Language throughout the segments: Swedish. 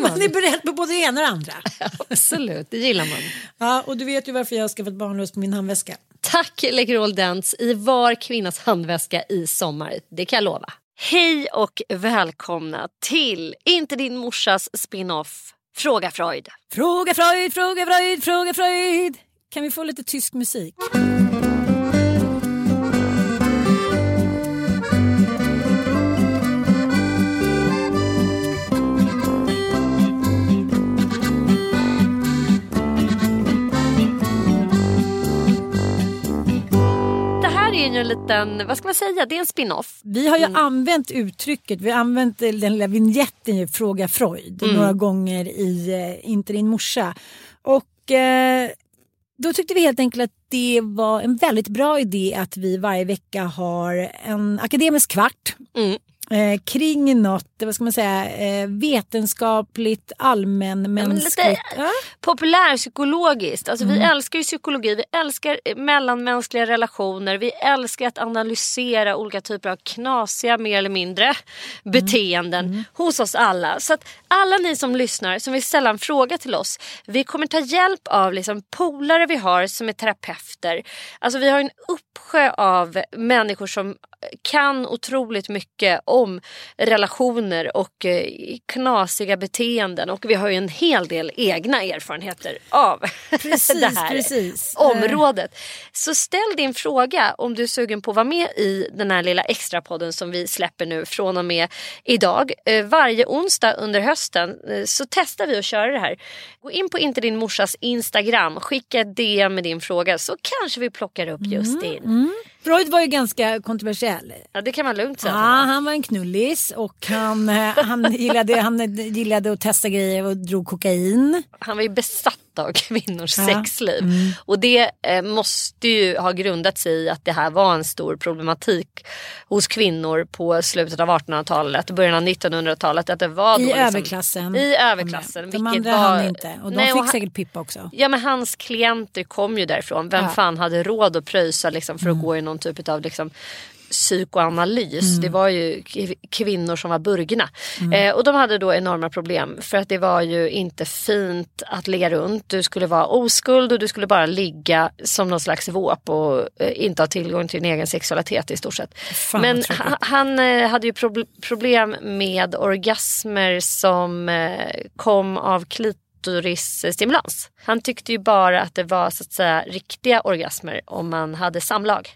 Man är beredd på både det ena och det andra. Absolut, det gillar man. Ja, och du vet ju varför jag har skaffat barnlös på min handväska. Tack Läkerol Dents i var kvinnas handväska i sommar. Det kan jag lova. Hej och välkomna till Inte din morsas spin-off Fråga Freud. Fråga Freud, fråga Freud, fråga Freud. Kan vi få lite tysk musik? En liten, vad ska man säga, det är en spin-off. Vi har ju använt uttrycket, vi har använt den lilla vignetten ju, Fråga Freud några gånger i eh, Inte din morsa. Och eh, då tyckte vi helt enkelt att det var en väldigt bra idé att vi varje vecka har en akademisk kvart Mm. Eh, kring något, vad ska man säga, eh, vetenskapligt, allmänmänskligt. Ja, lite- Ja. populärpsykologiskt. Alltså, Mm. Vi älskar ju psykologi, vi älskar mellanmänskliga relationer, vi älskar att analysera olika typer av knasiga mer eller mindre Mm. beteenden hos oss alla. Så att alla ni som lyssnar som vill ställa en fråga till oss, vi kommer ta hjälp av liksom polare vi har som är terapeuter. Alltså vi har en uppsjö av människor som kan otroligt mycket om relationer och eh, knasiga beteenden och vi har ju en hel del egna erfarenheter av Precis, det här precis. området. Så ställ din fråga om du är sugen på att vara med i den här lilla extrapodden som vi släpper nu från och med idag. Eh, varje onsdag under hösten eh, så testar vi att köra det här. Gå in på Inte din morsas Instagram, skicka ett DM med din fråga så kanske vi plockar upp just din. Freud var ju ganska kontroversiell. Ja, det kan man lugnt Ja, säga. han var. han var en knullis och han, eh, han, gillade, han gillade att testa grejer och drog kokain. Han var ju besatt av kvinnors Ja. sexliv. Och det eh, måste ju ha grundat sig i att det här var en stor problematik hos kvinnor på slutet av 1800-talet och början av 1900-talet. Att det var då I liksom, överklassen. I överklassen. De vilket andra var, hann inte. Och de Nej, fick han- säkert pippa också. Ja men hans klienter kom ju därifrån. Vem Ja. fan hade råd att pröjsa liksom, för att gå i någon typ av liksom, psykoanalys. Det var ju kvinnor som var burgna. Eh, och de hade då enorma problem för att det var ju inte fint att ligga runt. Du skulle vara oskuld och du skulle bara ligga som någon slags våp och eh, inte ha tillgång till din egen sexualitet i stort sett. Fan, Men han, han eh, hade ju prob- problem med orgasmer som eh, kom av klitorisstimulans. Han tyckte ju bara att det var så att säga riktiga orgasmer om man hade samlag.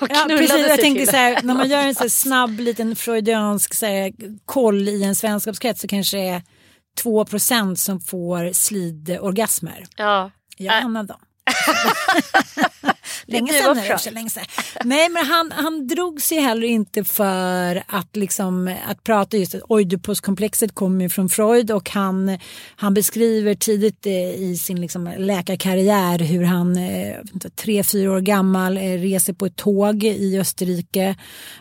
Ja, precis, jag tänkte så här, när man gör en så snabb liten freudiansk så här, koll i en vänskapskrets så kanske det är 2% som får slidorgasmer. Ja. Jag är en av dem. länge för sig, Freud. länge sedan. Nej men han, han drog sig heller inte för att, liksom, att prata just att Oidipuskomplexet kommer från Freud och han, han beskriver tidigt eh, i sin liksom, läkarkarriär hur han eh, inte, tre, fyra år gammal eh, reser på ett tåg i Österrike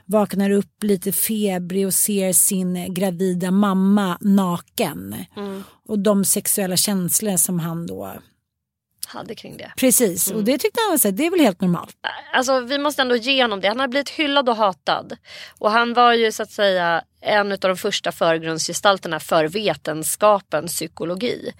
vaknar upp lite febrig och ser sin gravida mamma naken. Mm. Och de sexuella känslor som han då Hade kring det. Precis, Mm. och det tyckte han var det är väl helt normalt. Alltså vi måste ändå ge honom det. Han har blivit hyllad och hatad. Och han var ju så att säga en av de första förgrundsgestalterna för vetenskapens psykologi.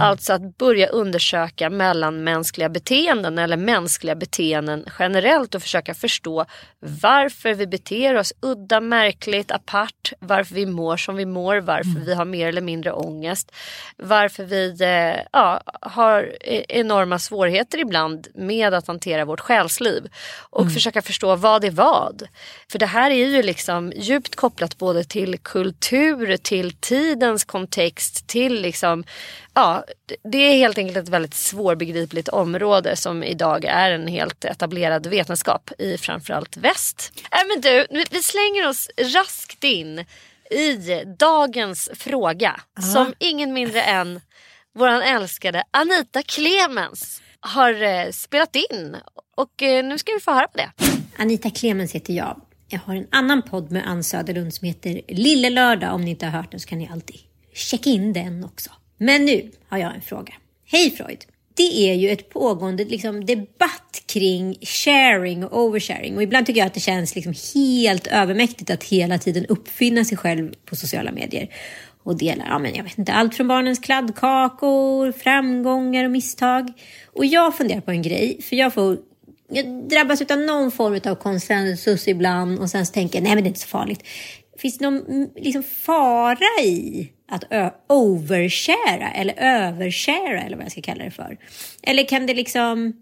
Alltså att börja undersöka mellanmänskliga beteenden eller mänskliga beteenden generellt och försöka förstå varför vi beter oss udda, märkligt, apart, varför vi mår som vi mår, varför vi har mer eller mindre ångest, varför vi eh, ja, har e- enorma svårigheter ibland med att hantera vårt själsliv och försöka förstå vad är vad. För det här är ju liksom djupt kopplat både till kultur, till tidens kontext, till liksom Ja, det är helt enkelt ett väldigt svårbegripligt område som idag är en helt etablerad vetenskap i framförallt väst. Äh, men du, vi- slänger oss raskt in i dagens fråga som ingen mindre än våran älskade Anita Clemens har eh, spelat in. Och eh, nu ska vi få höra på det. Anita Clemens heter jag. Jag har en annan podd med Ann Söderlund som heter Lille Lördag. Om ni inte har hört den så kan ni alltid checka in den också. Men nu har jag en fråga. Hej Freud! Det är ju ett pågående liksom, debatt kring sharing och oversharing. Och ibland tycker jag att det känns liksom helt övermäktigt att hela tiden uppfinna sig själv på sociala medier. Och dela, ja men jag vet inte, allt från barnens kladdkakor, framgångar och misstag. Och jag funderar på en grej, för jag får jag drabbas av någon form av konsensus ibland och sen så tänker jag nej men det är inte så farligt. Finns det någon mm, liksom, fara i att ö- overshara eller övershara eller vad jag ska kalla det för? Eller kan det liksom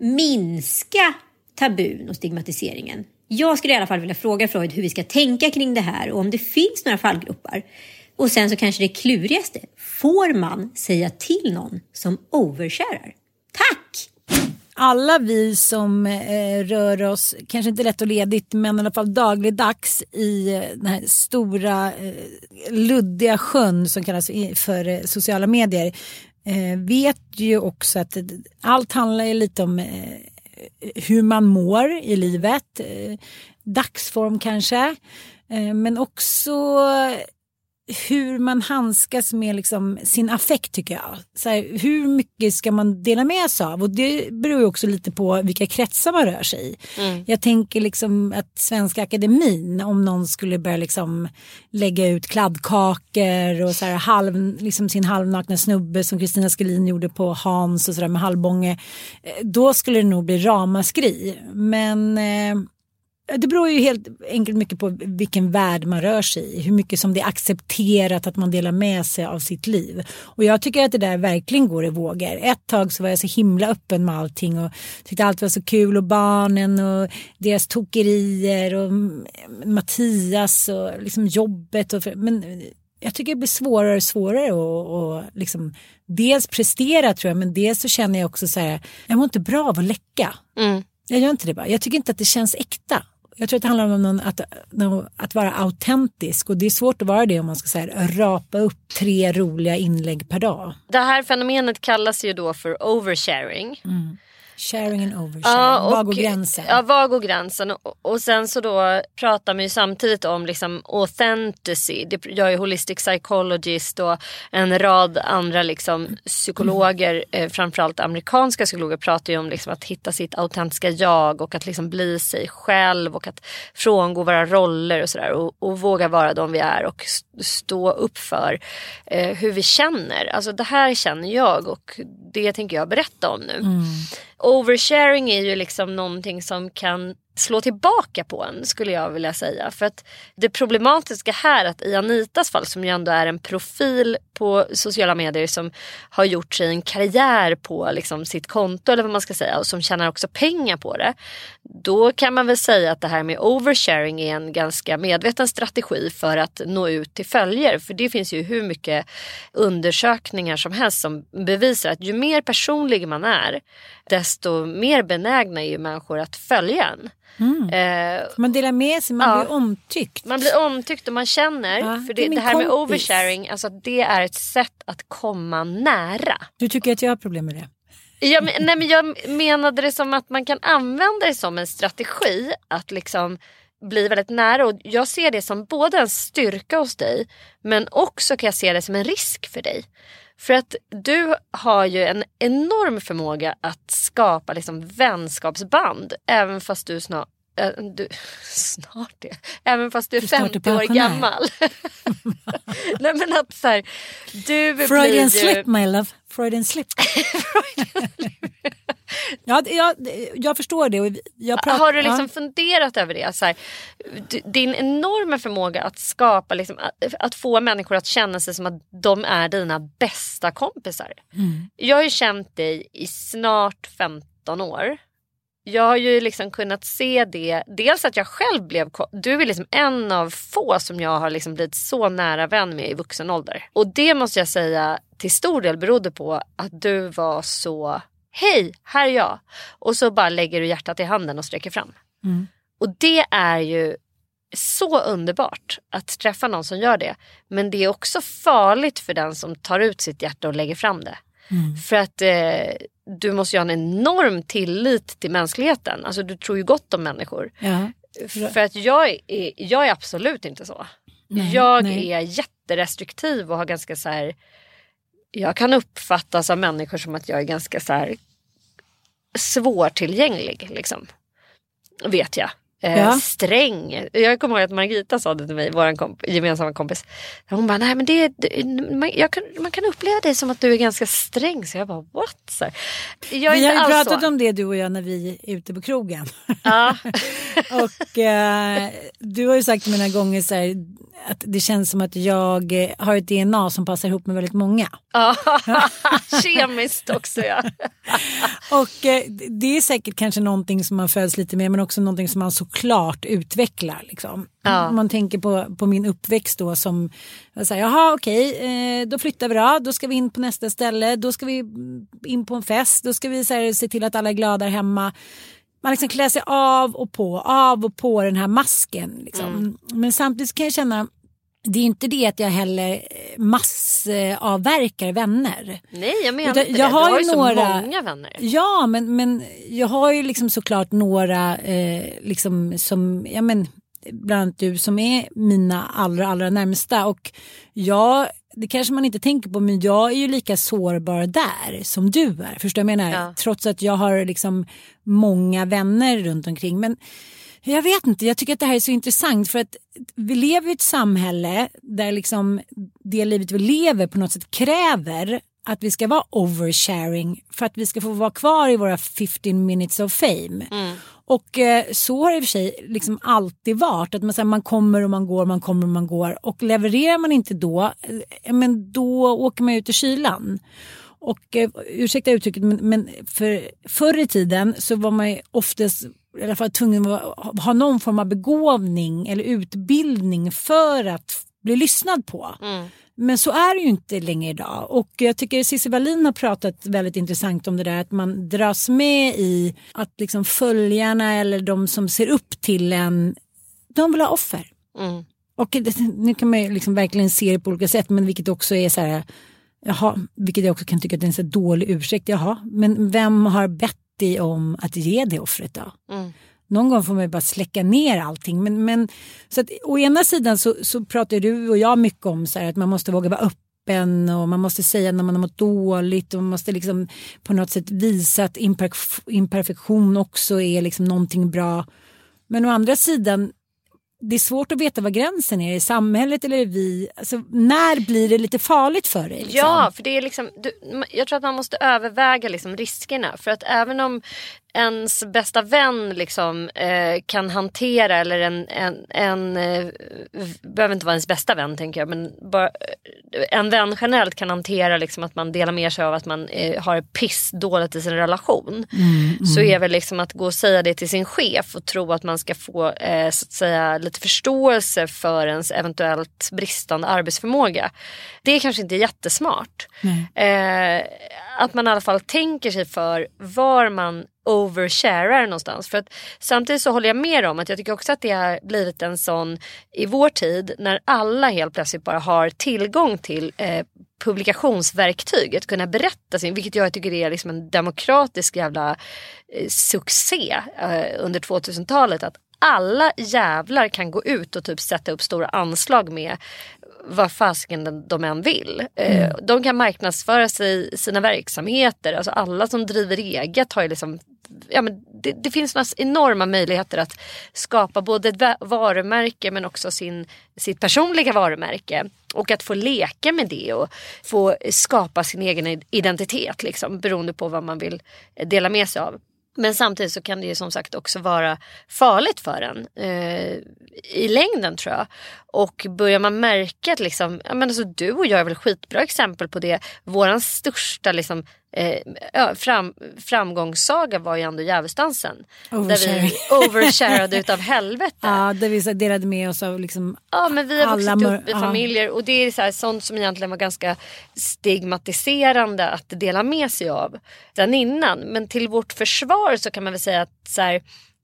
minska tabun och stigmatiseringen? Jag skulle i alla fall vilja fråga Freud hur vi ska tänka kring det här och om det finns några fallgropar. Och sen så kanske det klurigaste, får man säga till någon som oversharar? Tack! Alla vi som eh, rör oss, kanske inte lätt och ledigt, men i alla fall dagligdags i eh, den här stora eh, luddiga sjön som kallas för eh, sociala medier eh, vet ju också att allt handlar ju lite om eh, hur man mår i livet, eh, dagsform kanske, eh, men också hur man handskas med liksom sin affekt tycker jag. Så här, hur mycket ska man dela med sig av? Och det beror ju också lite på vilka kretsar man rör sig i. Jag tänker liksom att Svenska Akademin, om någon skulle börja liksom lägga ut kladdkakor och så här halv, liksom sin halvnakna snubbe som Kristina Skelin gjorde på Hans och sådär med halvbånge. eh, Då skulle det nog bli ramaskri. Men eh, Det beror ju helt enkelt mycket på vilken värld man rör sig i. Hur mycket som det är accepterat att man delar med sig av sitt liv. Och jag tycker att det där verkligen går i vågor. Ett tag så var jag så himla öppen med allting och tyckte allt var så kul och barnen och deras tokerier och Mattias och liksom jobbet. Och, men jag tycker det blir svårare och svårare att liksom dels prestera tror jag men dels så känner jag också så här, jag mår inte bra av att läcka. Mm. Jag gör inte det bara. Jag tycker inte att det känns äkta. Jag tror att det handlar om någon, att, att vara autentisk och det är svårt att vara det om man ska så här, rapa upp tre roliga inlägg per dag. Det här fenomenet kallas ju då för oversharing. Mm. Sharing and oversharing. Ja, och, var går gränsen? Ja, var går gränsen? Och, och sen så då pratar man ju samtidigt om liksom authenticity. Det gör ju holistic psychologist och en rad andra liksom psykologer, mm. eh, framförallt amerikanska psykologer, pratar ju om liksom att hitta sitt autentiska jag och att liksom bli sig själv och att frångå våra roller och sådär och, och våga vara de vi är och stå upp för eh, hur vi känner. Alltså det här känner jag och det tänker jag berätta om nu. Mm oversharing är ju liksom någonting som kan slå tillbaka på en skulle jag vilja säga. För att det problematiska här att i Anitas fall som ju ändå är en profil på sociala medier som har gjort sig en karriär på liksom sitt konto eller vad man ska säga och som tjänar också pengar på det. Då kan man väl säga att det här med oversharing är en ganska medveten strategi för att nå ut till följare. För det finns ju hur mycket undersökningar som helst som bevisar att ju mer personlig man är desto mer benägna är ju människor att följa en. Mm. Eh, man delar med sig, man ja, blir omtyckt. Man blir omtyckt och man känner. Ja, för det, det, här kompis. med oversharing, alltså det är ett sätt att komma nära. Du tycker att jag har problem med det? Jag, nej, men jag menade det som att man kan använda det som en strategi att liksom bli väldigt nära. Och jag ser det som både en styrka hos dig men också kan jag se det som en risk för dig. För att du har ju en enorm förmåga att skapa liksom vänskapsband även fast du snart äh, du, snart det. Även fast du är du 50 år gammal. Nej men att så här, du Freudian ju... slip my love. Freudian slip. ja, jag, jag förstår det. Jag pratar, har du liksom ja. funderat över det? Så här, din enorma förmåga att skapa, liksom, att, att, få människor att känna sig som att de är dina bästa kompisar. Mm. Jag har ju känt dig i snart 15 år jag har ju liksom kunnat se det. Dels att jag själv blev, du är liksom en av få som jag har liksom blivit så nära vän med i vuxen ålder. Och det måste jag säga till stor del berodde på att du var så, hej, här är jag. Och så bara lägger du hjärtat i handen och sträcker fram. Mm. Och det är ju så underbart att träffa någon som gör det. Men det är också farligt för den som tar ut sitt hjärta och lägger fram det. Mm. För att eh, du måste ju ha en enorm tillit till mänskligheten. Alltså du tror ju gott om människor. Ja. För att jag är, jag är absolut inte så. Nej, jag nej. är jätterestriktiv och har ganska så här. Jag kan uppfattas av människor som att jag är ganska så här svårtillgänglig. Liksom. Vet jag. Eh, ja. Sträng. Jag kommer ihåg att Margita sa det till mig, vår komp gemensamma kompis. Hon bara, nej men det, det man, kan, man kan uppleva dig som att du är ganska sträng. Så jag bara, what? Så jag Vi har ju pratat så. om det du och jag när vi är ute på krogen. Ja. och eh, du har ju sagt många gånger så här, att det känns som att jag eh, har ett DNA som passar ihop med väldigt många. Kemiskt också ja. och eh, det är säkert kanske någonting som man föds lite med men också någonting som man såklart utvecklar. Liksom. Ja. Om man tänker på, på min uppväxt då som, så här, jaha okej, eh, då flyttar vi då, då ska vi in på nästa ställe, då ska vi in på en fest, då ska vi så här, se till att alla är glada hemma man liksom klär sig av och på, av och på den här masken. Liksom. Mm. Men samtidigt kan jag känna det är inte det att jag heller massavverkar vänner. Nej jag menar inte jag det. Har du har ju några, så många vänner. Ja men, men jag har ju liksom såklart några eh, liksom som, ja men bland annat du som är mina allra allra närmsta och jag det kanske man inte tänker på men jag är ju lika sårbar där som du är. Förstår jag menar? Ja. Trots att jag har liksom många vänner runt omkring. Men jag vet inte, jag tycker att det här är så intressant för att vi lever i ett samhälle där liksom det livet vi lever på något sätt kräver att vi ska vara oversharing för att vi ska få vara kvar i våra 15 minutes of fame. Mm. Och eh, så har det i och för sig liksom alltid varit. Att man, här, man kommer och man går, man kommer och man går. Och levererar man inte då, eh, men då åker man ut i kylan. Och eh, ursäkta uttrycket men, men för, förr i tiden så var man ju oftast i alla fall tvungen att ha någon form av begåvning eller utbildning för att bli lyssnad på. Mm. Men så är det ju inte längre idag. Och jag tycker Cissi Wallin har pratat väldigt intressant om det där att man dras med i att liksom följarna eller de som ser upp till en, de vill ha offer. Mm. Och nu kan man ju liksom verkligen se det på olika sätt men vilket också är så här, jaha, vilket jag också kan tycka att det är en så dålig ursäkt, jaha, men vem har bett dig om att ge det offret då? Mm. Någon gång får man ju bara släcka ner allting. Men, men, så att, å ena sidan så, så pratar du och jag mycket om så här, att man måste våga vara öppen och man måste säga när man har mått dåligt och man måste liksom på något sätt visa att imperfektion också är liksom någonting bra. Men å andra sidan det är svårt att veta vad gränsen är, i samhället eller vi? Alltså, när blir det lite farligt för dig? Liksom? Ja, för det är liksom, du, jag tror att man måste överväga liksom riskerna. För att även om ens bästa vän liksom, eh, kan hantera eller en, en, en eh, behöver inte vara ens bästa vän tänker jag men bara, eh, en vän generellt kan hantera liksom, att man delar med sig av att man eh, har piss dåligt i sin relation. Mm, mm. Så är väl liksom att gå och säga det till sin chef och tro att man ska få eh, så att säga, lite förståelse för ens eventuellt bristande arbetsförmåga. Det är kanske inte jättesmart. Mm. att man i alla fall tänker sig för var man oversharar någonstans. För att samtidigt så håller jag med om att jag tycker också att det har blivit en sån i vår tid när alla helt plötsligt bara har tillgång till eh, publikationsverktyg, att kunna berätta sin, vilket jag tycker är liksom en demokratisk jävla eh, succé eh, under 2000-talet. Att alla jävlar kan gå ut och typ sätta upp stora anslag med vad fasiken de än vill. Eh, mm. De kan marknadsföra sig, sina verksamheter. Alltså alla som driver eget har ju liksom ja, men det, det finns några enorma möjligheter att skapa både ett varumärke men också sin, sitt personliga varumärke. Och att få leka med det och få skapa sin egen identitet liksom, beroende på vad man vill dela med sig av. Men samtidigt så kan det ju som sagt också vara farligt för en eh, i längden tror jag. Och börjar man märka att liksom, ja, men alltså, du och jag är väl skitbra exempel på det. Våran största liksom, eh, fram, framgångssaga var ju ändå Djävulsdansen. Där vi oversharade utav helvete. Ja, där vi så delade med oss av liksom Ja, men vi har vuxit upp i familjer och det är så här, sånt som egentligen var ganska stigmatiserande att dela med sig av den innan. Men till vårt försvar så kan man väl säga att så här,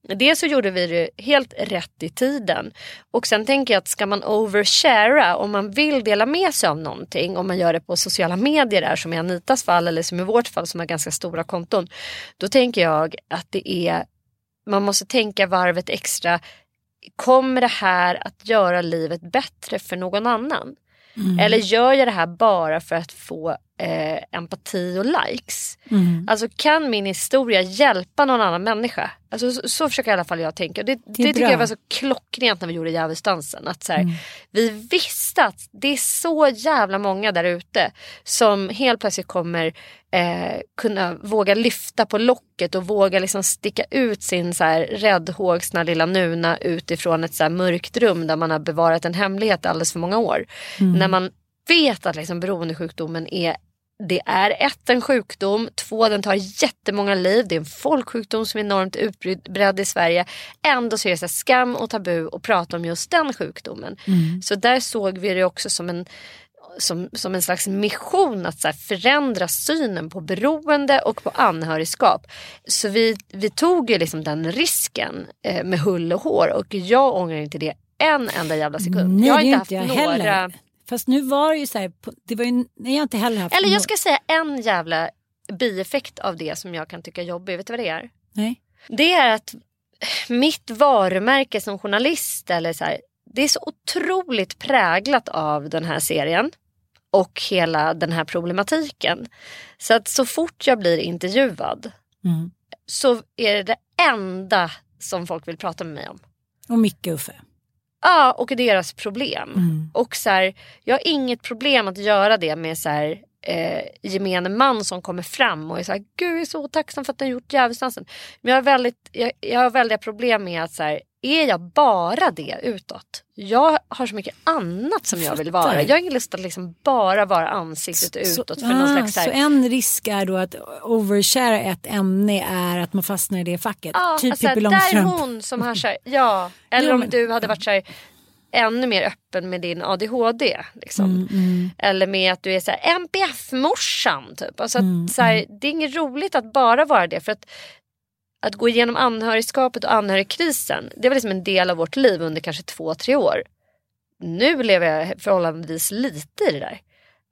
Dels så gjorde vi det helt rätt i tiden. Och sen tänker jag att ska man overshara om man vill dela med sig av någonting. Om man gör det på sociala medier där som i Anitas fall eller som i vårt fall som har ganska stora konton. Då tänker jag att det är man måste tänka varvet extra. Kommer det här att göra livet bättre för någon annan? Mm. Eller gör jag det här bara för att få eh, empati och likes. Mm. Alltså kan min historia hjälpa någon annan människa? Alltså, så, så försöker i alla fall jag tänka. Det, det, det tycker jag var så klockrent när vi gjorde Djävulsdansen. Att mm. Vi visste att det är så jävla många där ute som helt plötsligt kommer eh, kunna våga lyfta på locket och våga liksom sticka ut sin så här, räddhågsna lilla nuna utifrån ett så här, mörkt rum där man har bevarat en hemlighet alldeles för många år. Mm. När man vet att liksom beroendesjukdomen är det är ett, en sjukdom, två, den tar jättemånga liv. Det är en folksjukdom som är enormt utbredd i Sverige. Ändå så är det så skam och tabu att prata om just den sjukdomen. Mm. Så där såg vi det också som en, som, som en slags mission att så förändra synen på beroende och på anhörigskap. Så vi, vi tog ju liksom den risken eh, med hull och hår och jag ångrar inte det en enda jävla sekund. Nej, jag har inte haft några heller. Fast nu var det ju så här, det var ju, nej, jag har inte heller haft Eller jag ska säga en jävla bieffekt av det som jag kan tycka är jobbig. Vet du vad det är? Nej. Det är att mitt varumärke som journalist eller så här, det är så otroligt präglat av den här serien och hela den här problematiken. Så att så fort jag blir intervjuad mm. så är det det enda som folk vill prata med mig om. Och Micke Uffe. Ja, och deras problem. Mm. Och så här, jag har inget problem att göra det med så här, eh, gemene man som kommer fram och är så här, gud jag är så tacksam för att den gjort djävulsdansen. Men jag har, väldigt, jag, jag har väldiga problem med att så här, är jag bara det utåt? Jag har så mycket annat som jag vill vara. Jag har ingen lust att liksom bara vara ansiktet utåt. För ah, någon slags så, så en risk är då att overshare ett ämne är att man fastnar i det facket. Ja, typ alltså, Pippi där är Långstrump. hon som har så här, ja. Eller om du hade varit så här, ännu mer öppen med din ADHD. Liksom. Mm, Eller med att du är så här, MPF-morsan. Typ. Alltså att, Mm, så här, Det är inget roligt att bara vara det. För att, att gå igenom anhörigskapet och anhörigkrisen. Det var liksom en del av vårt liv under kanske två, tre år. Nu lever jag förhållandevis lite i det där.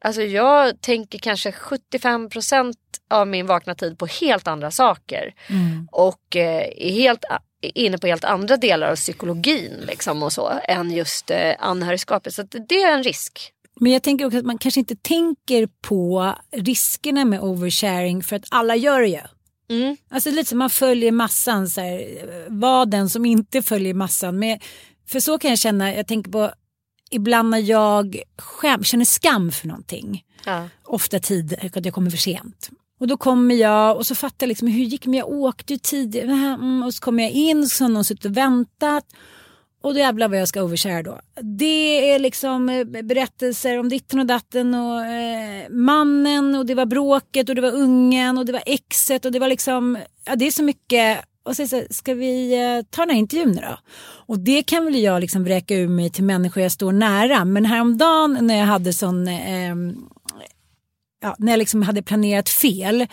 Alltså jag tänker kanske 75% av min vakna tid på helt andra saker. Mm. Och eh, är helt är inne på helt andra delar av psykologin liksom och så än just eh, anhörigskapet. Så det är en risk. Men jag tänker också att man kanske inte tänker på riskerna med oversharing för att alla gör det ju. Mm. Alltså lite som man följer massan, så här, var den som inte följer massan. Men, för så kan jag känna, jag tänker på ibland när jag skäm, känner skam för någonting. Ja. Ofta tid, att jag kommer för sent. Och då kommer jag och så fattar jag liksom hur gick det? Men jag åkte ju tidigare. Mm, och så kommer jag in så har någon suttit och väntat. Och då jävlar vad jag ska overshare då. Det är liksom eh, berättelser om ditten och datten och eh, mannen och det var bråket och det var ungen och det var exet och det var liksom, ja det är så mycket. Och så, så ska vi eh, ta den här intervjun nu då? Och det kan väl jag liksom vräka ur mig till människor jag står nära. Men häromdagen när jag hade sån, eh, ja, när jag liksom hade planerat fel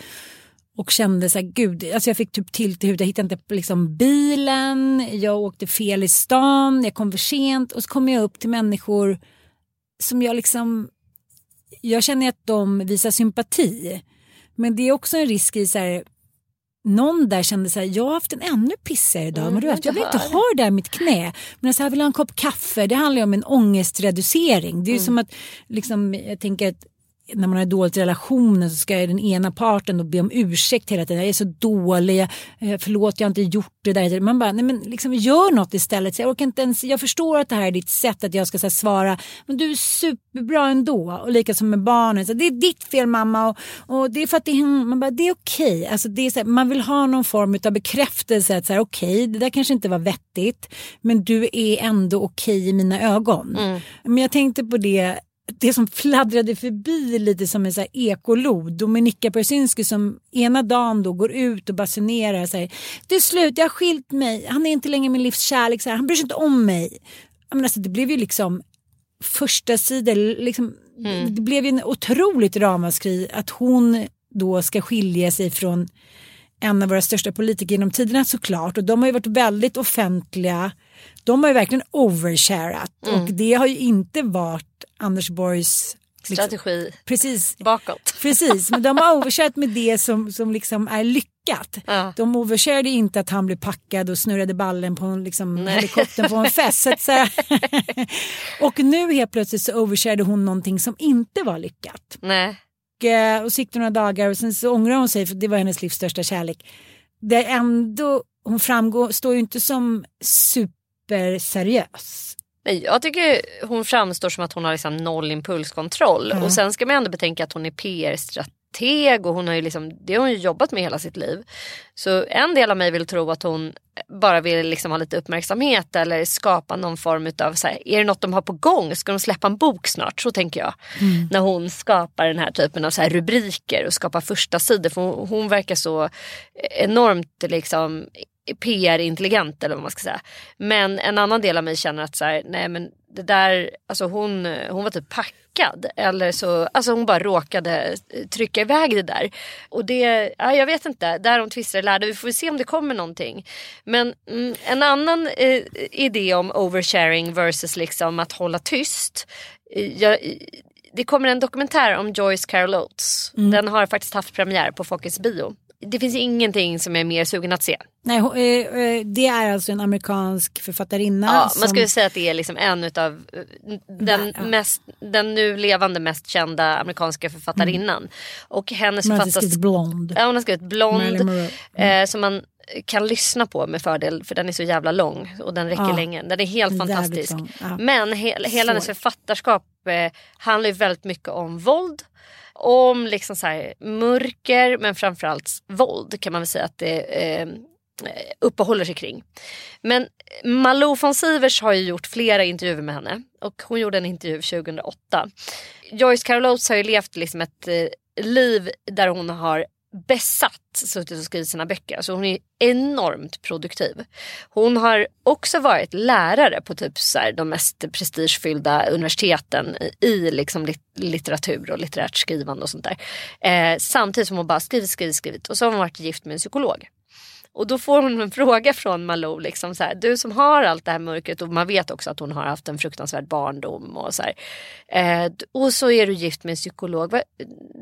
och kände så här, gud, alltså jag fick typ tilt i huvudet, jag hittade inte liksom bilen, jag åkte fel i stan, jag kom för sent och så kom jag upp till människor som jag liksom, jag känner att de visar sympati. Men det är också en risk i så här, någon där kände så här, jag har haft en ännu pissigare dag. Mm, men du jag vet, jag vill inte ha det där i mitt knä. Men så här, vill ha en kopp kaffe, det handlar ju om en ångestreducering. Det är ju som att, liksom, jag tänker att när man har dåligt relationer så ska den ena parten då be om ursäkt hela tiden. Jag är så dålig, eh, förlåt jag har inte gjort det där. Man bara, nej men liksom gör något istället. Så jag, orkar inte ens, jag förstår att det här är ditt sätt att jag ska här, svara, men du är superbra ändå. Och lika som med barnen, så det är ditt fel mamma och, och det är för att det är, man bara, det är okej. Alltså, det är så här, man vill ha någon form av bekräftelse att så här, okej, det där kanske inte var vettigt, men du är ändå okej i mina ögon. Men jag tänkte på det det som fladdrade förbi lite som en så här ekolod. Dominika Persinski som ena dagen då går ut och basunerar och säger det är slut, jag har skilt mig, han är inte längre min livs kärlek, så här, han bryr sig inte om mig. Menar, alltså, det blev ju liksom första sidor, liksom, det blev ju en otroligt ramaskri att hon då ska skilja sig från en av våra största politiker genom tiderna såklart och de har ju varit väldigt offentliga. De har ju verkligen oversharat och det har ju inte varit Anders Borgs liksom, Strategi precis, bakåt. precis, men de har oversharat med det som, som liksom är lyckat. Ja. De oversharade inte att han blev packad och snurrade ballen på en liksom, helikoptern på en fest. Så och nu helt plötsligt så oversharade hon någonting som inte var lyckat. Nej. Och, eh, och så gick det några dagar och sen så ångrar hon sig för det var hennes livs största kärlek. Det är ändå, hon framgår, står ju inte som superseriös. Nej, jag tycker hon framstår som att hon har liksom noll impulskontroll. Och sen ska man ändå betänka att hon är PR-strateg och hon har ju liksom, det har hon jobbat med hela sitt liv. Så en del av mig vill tro att hon bara vill liksom ha lite uppmärksamhet eller skapa någon form av, så här, är det något de har på gång? Ska de släppa en bok snart? Så tänker jag. När hon skapar den här typen av så rubriker och skapar första sidor. För hon, hon verkar så enormt liksom PR-intelligent eller vad man ska säga. Men en annan del av mig känner att så här, nej men det där, alltså hon, hon var typ packad. Eller så, alltså hon bara råkade trycka iväg det där. Och det, ja, jag vet inte, där de tvistar lärde. Vi får se om det kommer någonting. Men mm, en annan eh, idé om oversharing versus liksom att hålla tyst. Eh, Jag, det kommer en dokumentär om Joyce Carol Oates. Den har faktiskt haft premiär på Folkets bio. Det finns ingenting som jag är mer sugen att se. Nej, eh, eh, det är alltså en amerikansk författarinna. Ja, som, man skulle säga att det är liksom en utav eh, den, Ja. mest, den nu levande mest kända amerikanska författarinnan. Och hennes hon har författars... skrivit Blond. Ja, hon har skrivit Blond. Monroe. Eh, som man kan lyssna på med fördel för den är så jävla lång och den räcker Ja. länge. Den är helt fantastisk. lång, ja. Men he hela hennes författarskap eh, handlar ju väldigt mycket om våld om liksom så här, mörker men framförallt våld kan man väl säga att det eh, eh, uppehåller sig kring. Men Malou von Sivers har ju gjort flera intervjuer med henne och hon gjorde en intervju 2008. Joyce Carol Oates har ju levt liksom ett eh, liv där hon har besatt suttit och skrivit sina böcker. Alltså hon är enormt produktiv. Hon har också varit lärare på typ så här, de mest prestigefyllda universiteten i liksom litteratur och litterärt skrivande och sånt där. Eh, samtidigt som hon bara skrivit, skrivit, skrivit och så har hon varit gift med en psykolog. Och då får hon en fråga från Malou, liksom så här, du som har allt det här mörkret och man vet också att hon har haft en fruktansvärd barndom och så här. Eh, och så är du gift med en psykolog.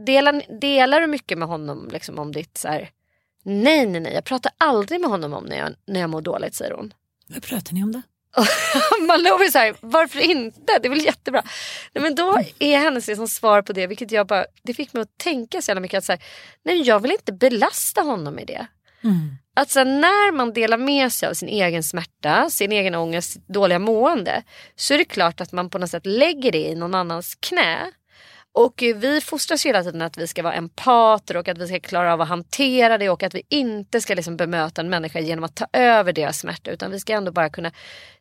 Delar, delar du mycket med honom liksom, om ditt så här, nej nej nej jag pratar aldrig med honom om när jag, när jag mår dåligt säger hon. Vad pratar ni om då? Malou är så här, varför inte? Det är väl jättebra. Nej, men då är hennes liksom svar på det, vilket jag bara, det fick mig att tänka så jävla mycket att så här, nej jag vill inte belasta honom med det. Mm. sen när man delar med sig av sin egen smärta, sin egen ångest, dåliga mående så är det klart att man på något sätt lägger det i någon annans knä. Och vi fostras hela tiden att vi ska vara empater och att vi ska klara av att hantera det och att vi inte ska liksom bemöta en människa genom att ta över deras smärta utan vi ska ändå bara kunna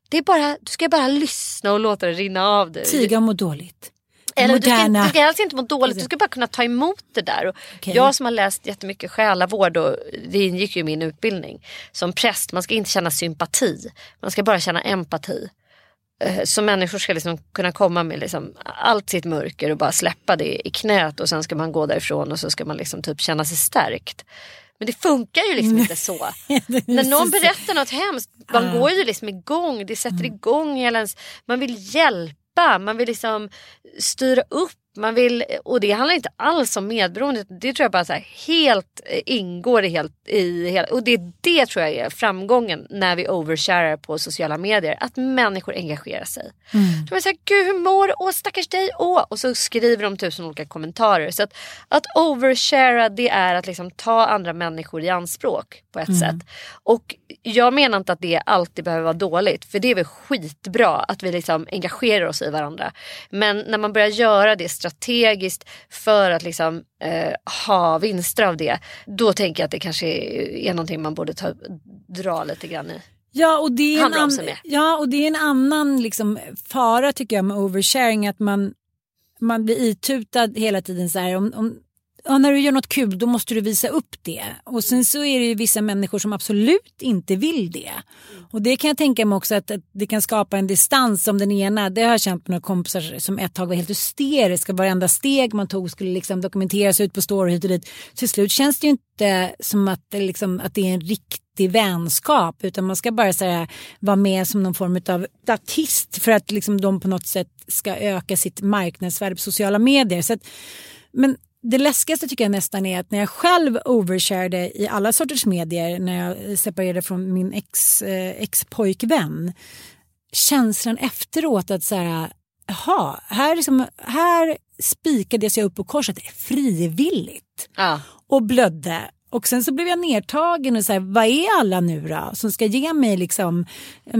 det är bara, du ska bara lyssna och låta det rinna av dig. Tiga och må dåligt. Eller Moderna. du ska, helst inte må dåligt, du ska bara kunna ta emot det där. Och okay. Jag som har läst jättemycket själavård och det ingick ju i min utbildning. Som präst, man ska inte känna sympati. Man ska bara känna empati. Eh, så människor ska liksom kunna komma med liksom allt sitt mörker och bara släppa det i knät och sen ska man gå därifrån och så ska man liksom typ känna sig stärkt. Men det funkar ju liksom inte så. När någon berättar något hemskt, man går ju liksom igång, det sätter mm. igång hela ens, man vill hjälpa släppa, man vill liksom styra upp man vill, och det handlar inte alls om medberoende. Det tror jag bara så här, helt eh, ingår i helt, i helt, och det, det tror jag är framgången när vi oversharar på sociala medier. Att människor engagerar sig. Mm. De är såhär, gud hur mår? Åh stackars dig. Åh. Och så skriver de tusen olika kommentarer. Så att, att overshara det är att liksom ta andra människor i anspråk på ett mm. sätt. Och jag menar inte att det alltid behöver vara dåligt. För det är väl skitbra att vi liksom engagerar oss i varandra. Men när man börjar göra det strategiskt för att liksom, eh, ha vinster av det. Då tänker jag att det kanske är, någonting man borde ta, dra lite grann i. Ja och, det är en an, ja, och det är en annan liksom, fara tycker jag med oversharing. Att man, man blir itutad hela tiden. så här, om, om ja, när du gör något kul då måste du visa upp det. Och sen så är det ju vissa människor som absolut inte vill det. Och det kan jag tänka mig också att, att det kan skapa en distans om den ena, det har jag känt med några kompisar som ett tag var helt hysteriska. Varenda steg man tog skulle liksom dokumenteras ut på story hit och dit. Till slut känns det ju inte som att, liksom, att det är en riktig vänskap utan man ska bara så vara med som någon form av statist för att liksom, de på något sätt ska öka sitt marknadsvärde på sociala medier. Så att, men det läskigaste tycker jag nästan är att när jag själv oversharade i alla sorters medier när jag separerade från min ex, eh, ex-pojkvän. Känslan efteråt att så här, jaha, här, liksom, här spikades jag upp på korset frivilligt ja. och blödde. Och sen så blev jag nedtagen och så här, vad är alla nu då? Som ska ge mig liksom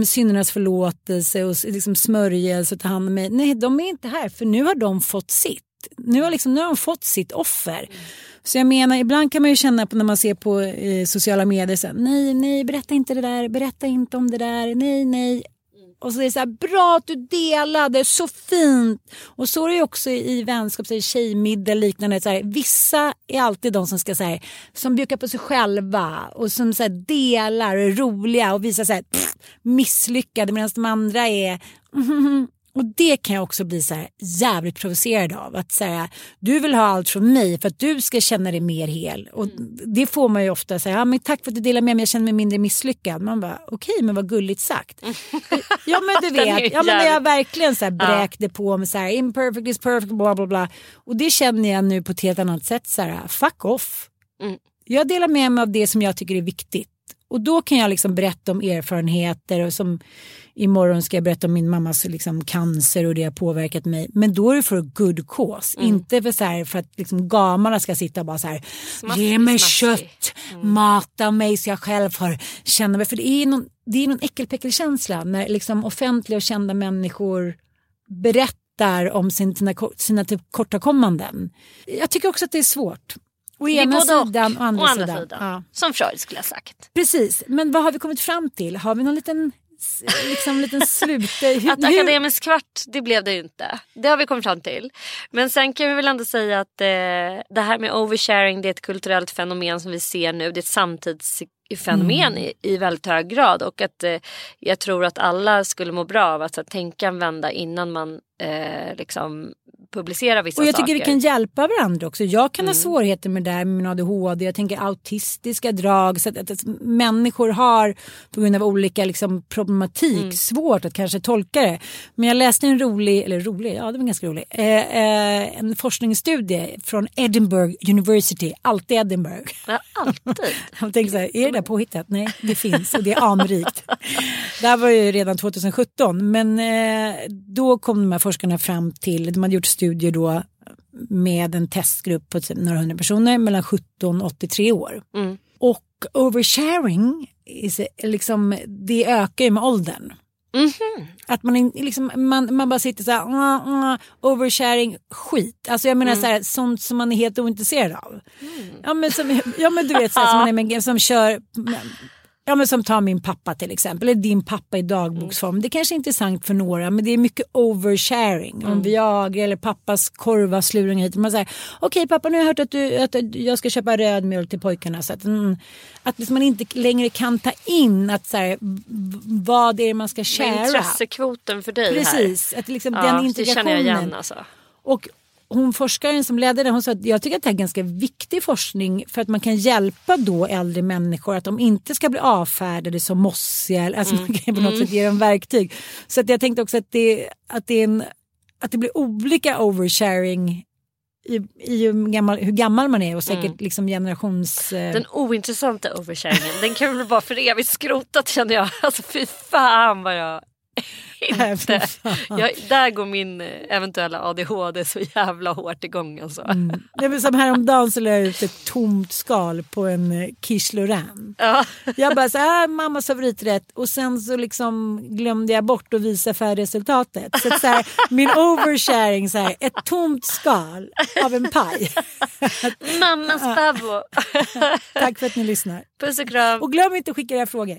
syndernas förlåtelse och liksom smörjelse och ta hand om mig. Nej, de är inte här för nu har de fått sitt nu har, liksom, nu har de fått sitt offer. Mm. Så jag menar, ibland kan man ju känna på när man ser på eh, sociala medier så här, nej, nej, berätta inte det där, berätta inte om det där, nej, nej. Mm. Och så är det så här, bra att du delade, så fint. Och så är det också i vänskap, så tjejmiddag liknande. Så här, vissa är alltid de som ska så här, som bjuckar på sig själva och som så här, delar och är roliga och visar så här, pff, misslyckade medan de andra är Och det kan jag också bli så här jävligt provocerad av. Att säga du vill ha allt från mig för att du ska känna dig mer hel. Och mm. Det får man ju ofta säga, ja, men tack för att du delar med mig, jag känner mig mindre misslyckad. Man bara, okej okay, men vad gulligt sagt. ja men du vet, ja, men jag verkligen så här bräkte ja. på mig så här, imperfect is perfect, bla bla bla. Och det känner jag nu på ett helt annat sätt, så här, fuck off. Mm. Jag delar med mig av det som jag tycker är viktigt. Och då kan jag liksom berätta om erfarenheter och som imorgon ska jag berätta om min mammas liksom cancer och det har påverkat mig. Men då är det för good cause, mm. inte för, så här, för att liksom gamarna ska sitta och bara så här, smaskig, ge mig smaskig. kött, mm. mata mig så jag själv får känna mig. För det är någon, det är någon äckelpäckelkänsla när liksom offentliga och kända människor berättar om sin, sina, sina tillkortakommanden. Jag tycker också att det är svårt. Å ena och. sidan och andra Å andra sidan. sidan. Ja. Som Freud skulle ha sagt. Precis, men vad har vi kommit fram till? Har vi någon liten, liksom, liten slut? Hur, Att akademisk kvart, det blev det ju inte. Det har vi kommit fram till. Men sen kan vi väl ändå säga att eh, det här med oversharing det är ett kulturellt fenomen som vi ser nu. Det är ett samtidsfenomen i, i väldigt hög grad. Och att eh, jag tror att alla skulle må bra av att så, tänka en vända innan man eh, liksom publicerar vissa Och jag tycker saker. vi kan hjälpa varandra också. Jag kan Mm. ha svårigheter med det här med min ADHD. Jag tänker autistiska drag. Så att, att, att människor har på grund av olika liksom, problematik Mm. svårt att kanske tolka det. Men jag läste en rolig, eller rolig, ja det var ganska rolig. Eh, eh, en forskningsstudie från Edinburgh University. Alltid Edinburgh. Ja, alltid. Jag tänker så här, är det där påhittat? Nej, det finns och det är anrikt. det här var ju redan 2017 men eh, då kom de här forskarna fram till, de hade gjort studier då med en testgrupp på typ några hundra personer mellan 17 och 83 år. Mm. Och oversharing, is, liksom, det ökar ju med åldern. Mhm. Att man, liksom, man, man bara sitter så här, "Ah, ah, oversharing, skit. Alltså jag menar så här, sånt som man är helt ointresserad av. Ja, men som, ja men du vet så här, som, man är med, som kör, ja men som tar min pappa till exempel, eller din pappa i dagboksform. Det kanske är intressant för några men det är mycket oversharing. Om Viagra eller pappas korvasluring hit. Man säger, okej pappa nu har jag hört att, du, att jag ska köpa röd mjölk till pojkarna. Så att, mm, att liksom man inte längre kan ta in att så här, vad det är man ska kära. intressekvoten för dig här. Precis, att liksom Ja, den det integrationen. känner jag igen alltså. Och hon forskaren som ledde det, hon sa att jag tycker att det här är ganska viktig forskning för att man kan hjälpa då äldre människor att de inte ska bli avfärdade som mossiga. Alltså man kan på något sätt ge dem verktyg. Så att jag tänkte också att det, att det, är en, att det blir olika oversharing i, i hur, gammal, hur gammal man är och säkert liksom generations... eh, Den ointressanta oversharingen, den kan vi väl bara för evigt skrota känner jag. Alltså fy fan vad jag inte... Jag, där går min eh, eventuella ADHD så jävla hårt igång alltså. Mm. Det var som häromdagen så la jag ut ett tomt skal på en eh, quiche Lorraine. Ja. Jag bara så här, mammas favoriträtt och sen så liksom glömde jag bort att visa färdigresultatet. Så, så här, min oversharing, så här, ett tomt skal av en paj. Mammas babbo. Tack för att ni lyssnar. Puss och kram. Och glöm inte att skicka era frågor.